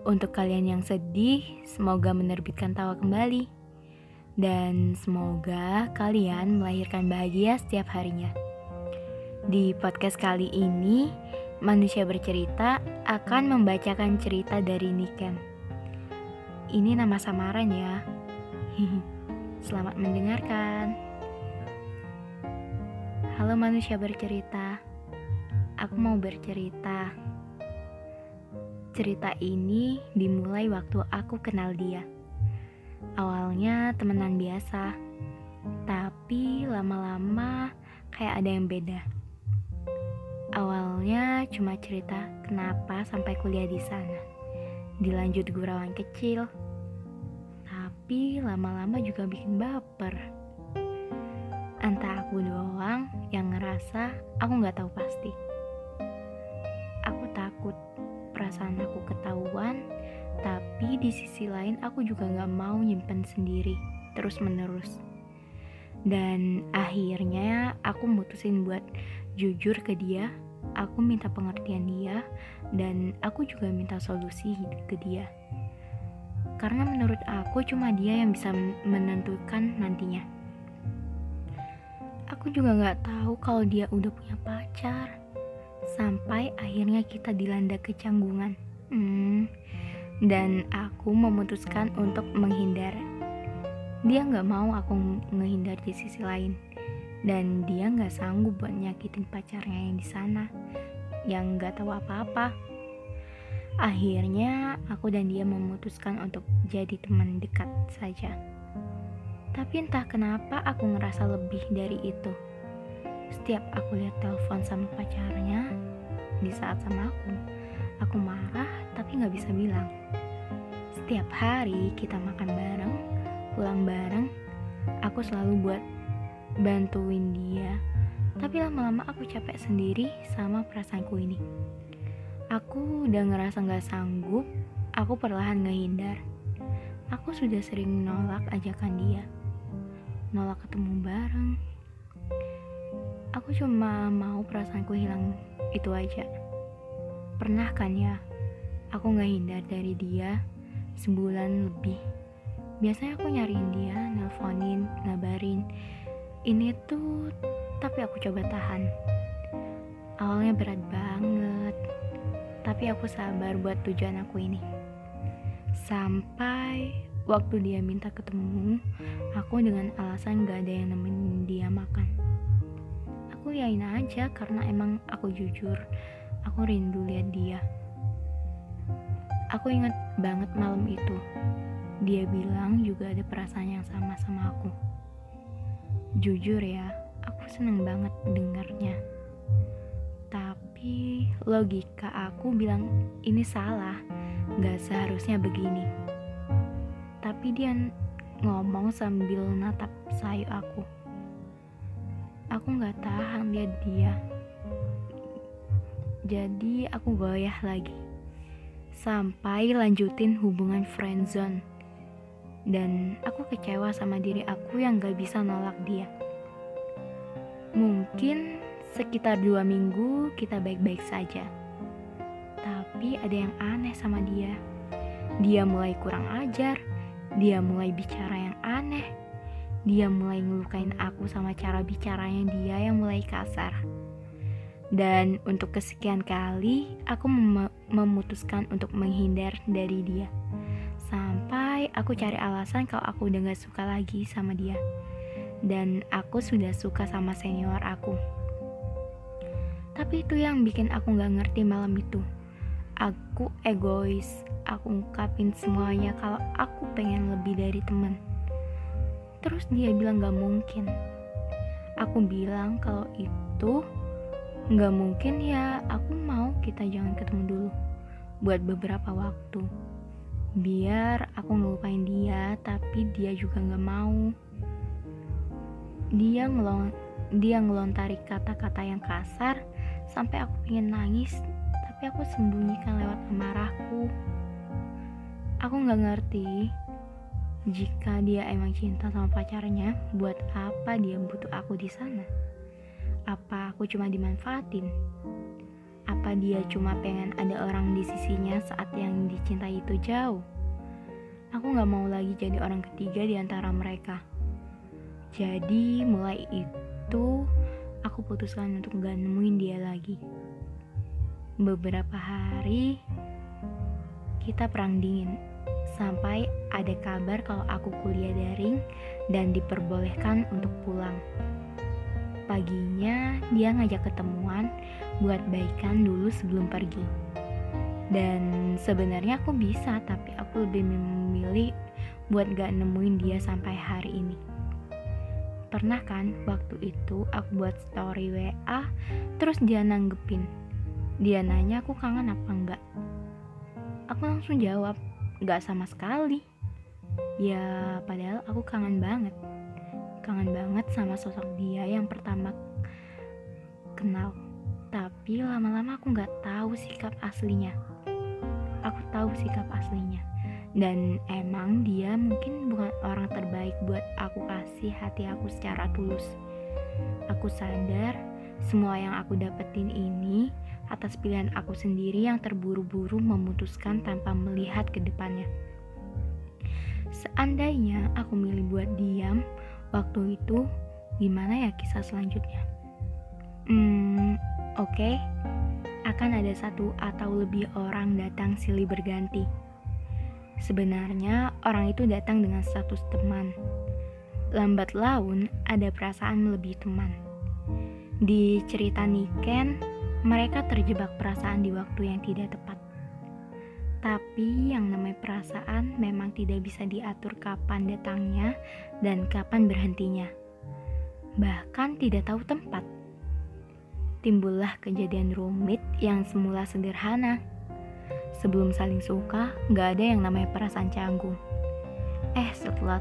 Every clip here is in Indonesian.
Untuk kalian yang sedih, semoga menerbitkan tawa kembali. Dan semoga kalian melahirkan bahagia setiap harinya. Di podcast kali ini, manusia bercerita akan membacakan cerita dari Niken. Ini nama samaran ya. Selamat mendengarkan. Halo manusia bercerita. Aku mau bercerita. Cerita ini dimulai waktu aku kenal dia. Awalnya temenan biasa, tapi lama-lama kayak ada yang beda. Awalnya cuma cerita kenapa sampai kuliah di sana. Dilanjut gurauan kecil, tapi lama-lama juga bikin baper. Entah aku doang yang ngerasa aku nggak tahu pasti. Perasaan aku ketahuan, tapi di sisi lain aku juga gak mau nyimpen sendiri, terus menerus. Dan akhirnya aku mutusin buat jujur ke dia, aku minta pengertian dia, dan aku juga minta solusi ke dia. Karena menurut aku cuma dia yang bisa menentukan nantinya. Aku juga gak tahu kalau dia udah punya pacar sampai akhirnya kita dilanda kecanggungan. Hmm, dan aku memutuskan untuk menghindar. Dia nggak mau aku menghindar di sisi lain, dan dia nggak sanggup buat nyakitin pacarnya yang di sana, yang nggak tahu apa-apa. Akhirnya aku dan dia memutuskan untuk jadi teman dekat saja. Tapi entah kenapa aku ngerasa lebih dari itu. Setiap aku lihat telepon sama pacarnya, di saat sama aku, aku marah tapi gak bisa bilang. Setiap hari kita makan bareng, pulang bareng, aku selalu buat bantuin dia. Tapi lama-lama aku capek sendiri sama perasaanku ini. Aku udah ngerasa gak sanggup, aku perlahan ngehindar. Aku sudah sering nolak ajakan dia. Nolak ketemu bareng, Aku cuma mau perasaanku hilang itu aja. Pernah kan ya, aku nggak hindar dari dia sebulan lebih. Biasanya aku nyariin dia, nelponin, ngabarin. Ini tuh, tapi aku coba tahan. Awalnya berat banget, tapi aku sabar buat tujuan aku ini. Sampai waktu dia minta ketemu, aku dengan alasan gak ada yang nemenin dia makan aku yain aja karena emang aku jujur aku rindu lihat dia. Aku ingat banget malam itu. Dia bilang juga ada perasaan yang sama sama aku. Jujur ya aku seneng banget dengarnya. Tapi logika aku bilang ini salah gak seharusnya begini. Tapi dia ngomong sambil natap sayu aku Aku gak tahan lihat dia. Jadi aku goyah lagi. Sampai lanjutin hubungan friendzone. Dan aku kecewa sama diri aku yang gak bisa nolak dia. Mungkin sekitar dua minggu kita baik-baik saja. Tapi ada yang aneh sama dia. Dia mulai kurang ajar, dia mulai bicara yang aneh, dia mulai ngelukain aku sama cara bicaranya dia yang mulai kasar. Dan untuk kesekian kali, aku mem memutuskan untuk menghindar dari dia. Sampai aku cari alasan kalau aku udah gak suka lagi sama dia. Dan aku sudah suka sama senior aku. Tapi itu yang bikin aku gak ngerti malam itu. Aku egois, aku ungkapin semuanya kalau aku pengen lebih dari temen. Terus dia bilang gak mungkin. Aku bilang kalau itu gak mungkin ya aku mau kita jangan ketemu dulu buat beberapa waktu. Biar aku ngelupain dia tapi dia juga nggak mau. Dia ngelon dia ngelontari kata-kata yang kasar sampai aku pengen nangis tapi aku sembunyikan lewat amarahku. Aku nggak ngerti jika dia emang cinta sama pacarnya buat apa dia butuh aku di sana apa aku cuma dimanfaatin apa dia cuma pengen ada orang di sisinya saat yang dicintai itu jauh? Aku gak mau lagi jadi orang ketiga di antara mereka. Jadi mulai itu aku putuskan untuk gak nemuin dia lagi. Beberapa hari kita perang dingin sampai ada kabar kalau aku kuliah daring dan diperbolehkan untuk pulang. Paginya dia ngajak ketemuan buat baikan dulu sebelum pergi. Dan sebenarnya aku bisa, tapi aku lebih memilih buat gak nemuin dia sampai hari ini. Pernah kan waktu itu aku buat story WA, terus dia nanggepin. Dia nanya aku kangen apa enggak. Aku langsung jawab, gak sama sekali. Ya padahal aku kangen banget kangen banget sama sosok dia yang pertama kenal. Tapi lama-lama aku nggak tahu sikap aslinya. Aku tahu sikap aslinya. Dan emang dia mungkin bukan orang terbaik buat aku kasih hati aku secara tulus. Aku sadar semua yang aku dapetin ini atas pilihan aku sendiri yang terburu-buru memutuskan tanpa melihat ke depannya. Seandainya aku milih buat diam, Waktu itu, gimana ya kisah selanjutnya? Hmm, oke. Okay. Akan ada satu atau lebih orang datang silih berganti. Sebenarnya orang itu datang dengan status teman. Lambat laun ada perasaan lebih teman. Di cerita Niken, mereka terjebak perasaan di waktu yang tidak tepat. Tapi yang namanya perasaan memang tidak bisa diatur kapan datangnya dan kapan berhentinya. Bahkan tidak tahu tempat. Timbullah kejadian rumit yang semula sederhana. Sebelum saling suka, gak ada yang namanya perasaan canggung. Eh, setelah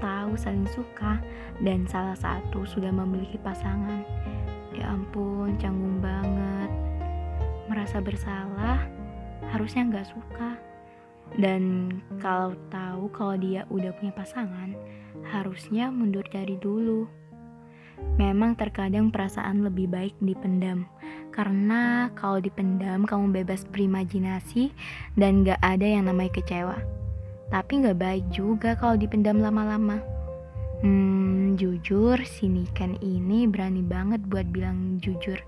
tahu saling suka dan salah satu sudah memiliki pasangan, ya ampun, canggung banget. Merasa bersalah, harusnya nggak suka. Dan kalau tahu kalau dia udah punya pasangan harusnya mundur dari dulu. Memang terkadang perasaan lebih baik dipendam. Karena kalau dipendam kamu bebas berimajinasi dan gak ada yang namanya kecewa. Tapi gak baik juga kalau dipendam lama-lama Hmm, jujur, si Niken ini berani banget buat bilang jujur.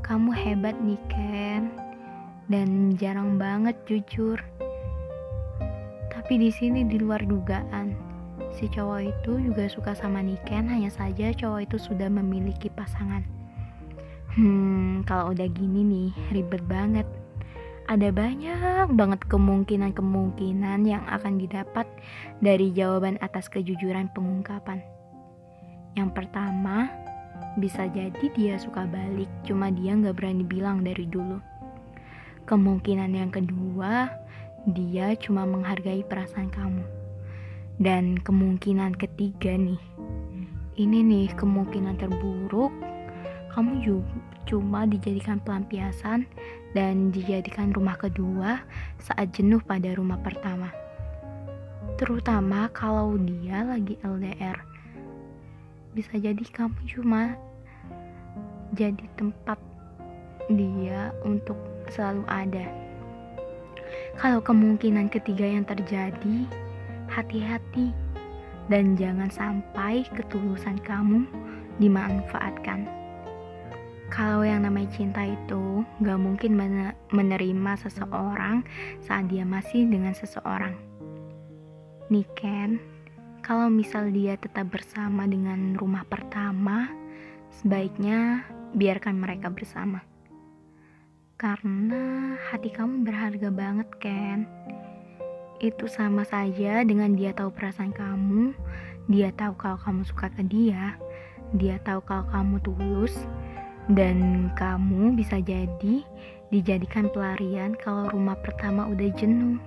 Kamu hebat, Niken dan jarang banget jujur. Tapi di sini di luar dugaan, si cowok itu juga suka sama Niken, hanya saja cowok itu sudah memiliki pasangan. Hmm, kalau udah gini nih, ribet banget. Ada banyak banget kemungkinan-kemungkinan yang akan didapat dari jawaban atas kejujuran pengungkapan. Yang pertama, bisa jadi dia suka balik, cuma dia nggak berani bilang dari dulu. Kemungkinan yang kedua, dia cuma menghargai perasaan kamu. Dan kemungkinan ketiga nih, ini nih kemungkinan terburuk, kamu juga cuma dijadikan pelampiasan dan dijadikan rumah kedua saat jenuh pada rumah pertama. Terutama kalau dia lagi LDR. Bisa jadi kamu cuma jadi tempat dia untuk selalu ada. Kalau kemungkinan ketiga yang terjadi, hati-hati dan jangan sampai ketulusan kamu dimanfaatkan. Kalau yang namanya cinta itu gak mungkin menerima seseorang saat dia masih dengan seseorang. Nih Ken, kalau misal dia tetap bersama dengan rumah pertama, sebaiknya biarkan mereka bersama. Karena hati kamu berharga banget, Ken. Itu sama saja dengan dia tahu perasaan kamu, dia tahu kalau kamu suka ke dia, dia tahu kalau kamu tulus, dan kamu bisa jadi dijadikan pelarian kalau rumah pertama udah jenuh.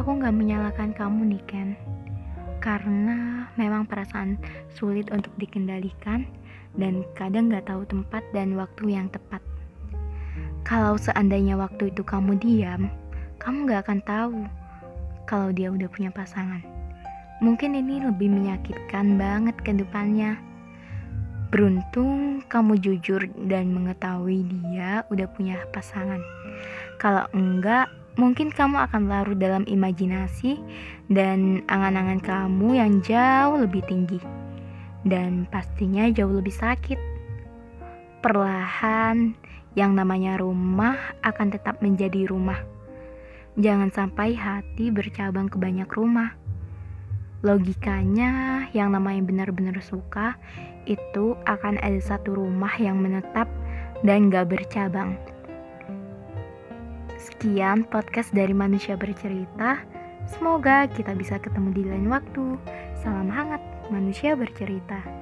Aku gak menyalahkan kamu nih Ken, karena memang perasaan sulit untuk dikendalikan dan kadang gak tahu tempat dan waktu yang tepat. Kalau seandainya waktu itu kamu diam, kamu gak akan tahu kalau dia udah punya pasangan. Mungkin ini lebih menyakitkan banget ke depannya. Beruntung kamu jujur dan mengetahui dia udah punya pasangan. Kalau enggak, mungkin kamu akan larut dalam imajinasi dan angan-angan kamu yang jauh lebih tinggi. Dan pastinya jauh lebih sakit. Perlahan, yang namanya rumah akan tetap menjadi rumah Jangan sampai hati bercabang ke banyak rumah. Logikanya, yang namanya benar-benar suka itu akan ada satu rumah yang menetap dan gak bercabang. Sekian podcast dari manusia bercerita. Semoga kita bisa ketemu di lain waktu. Salam hangat, manusia bercerita.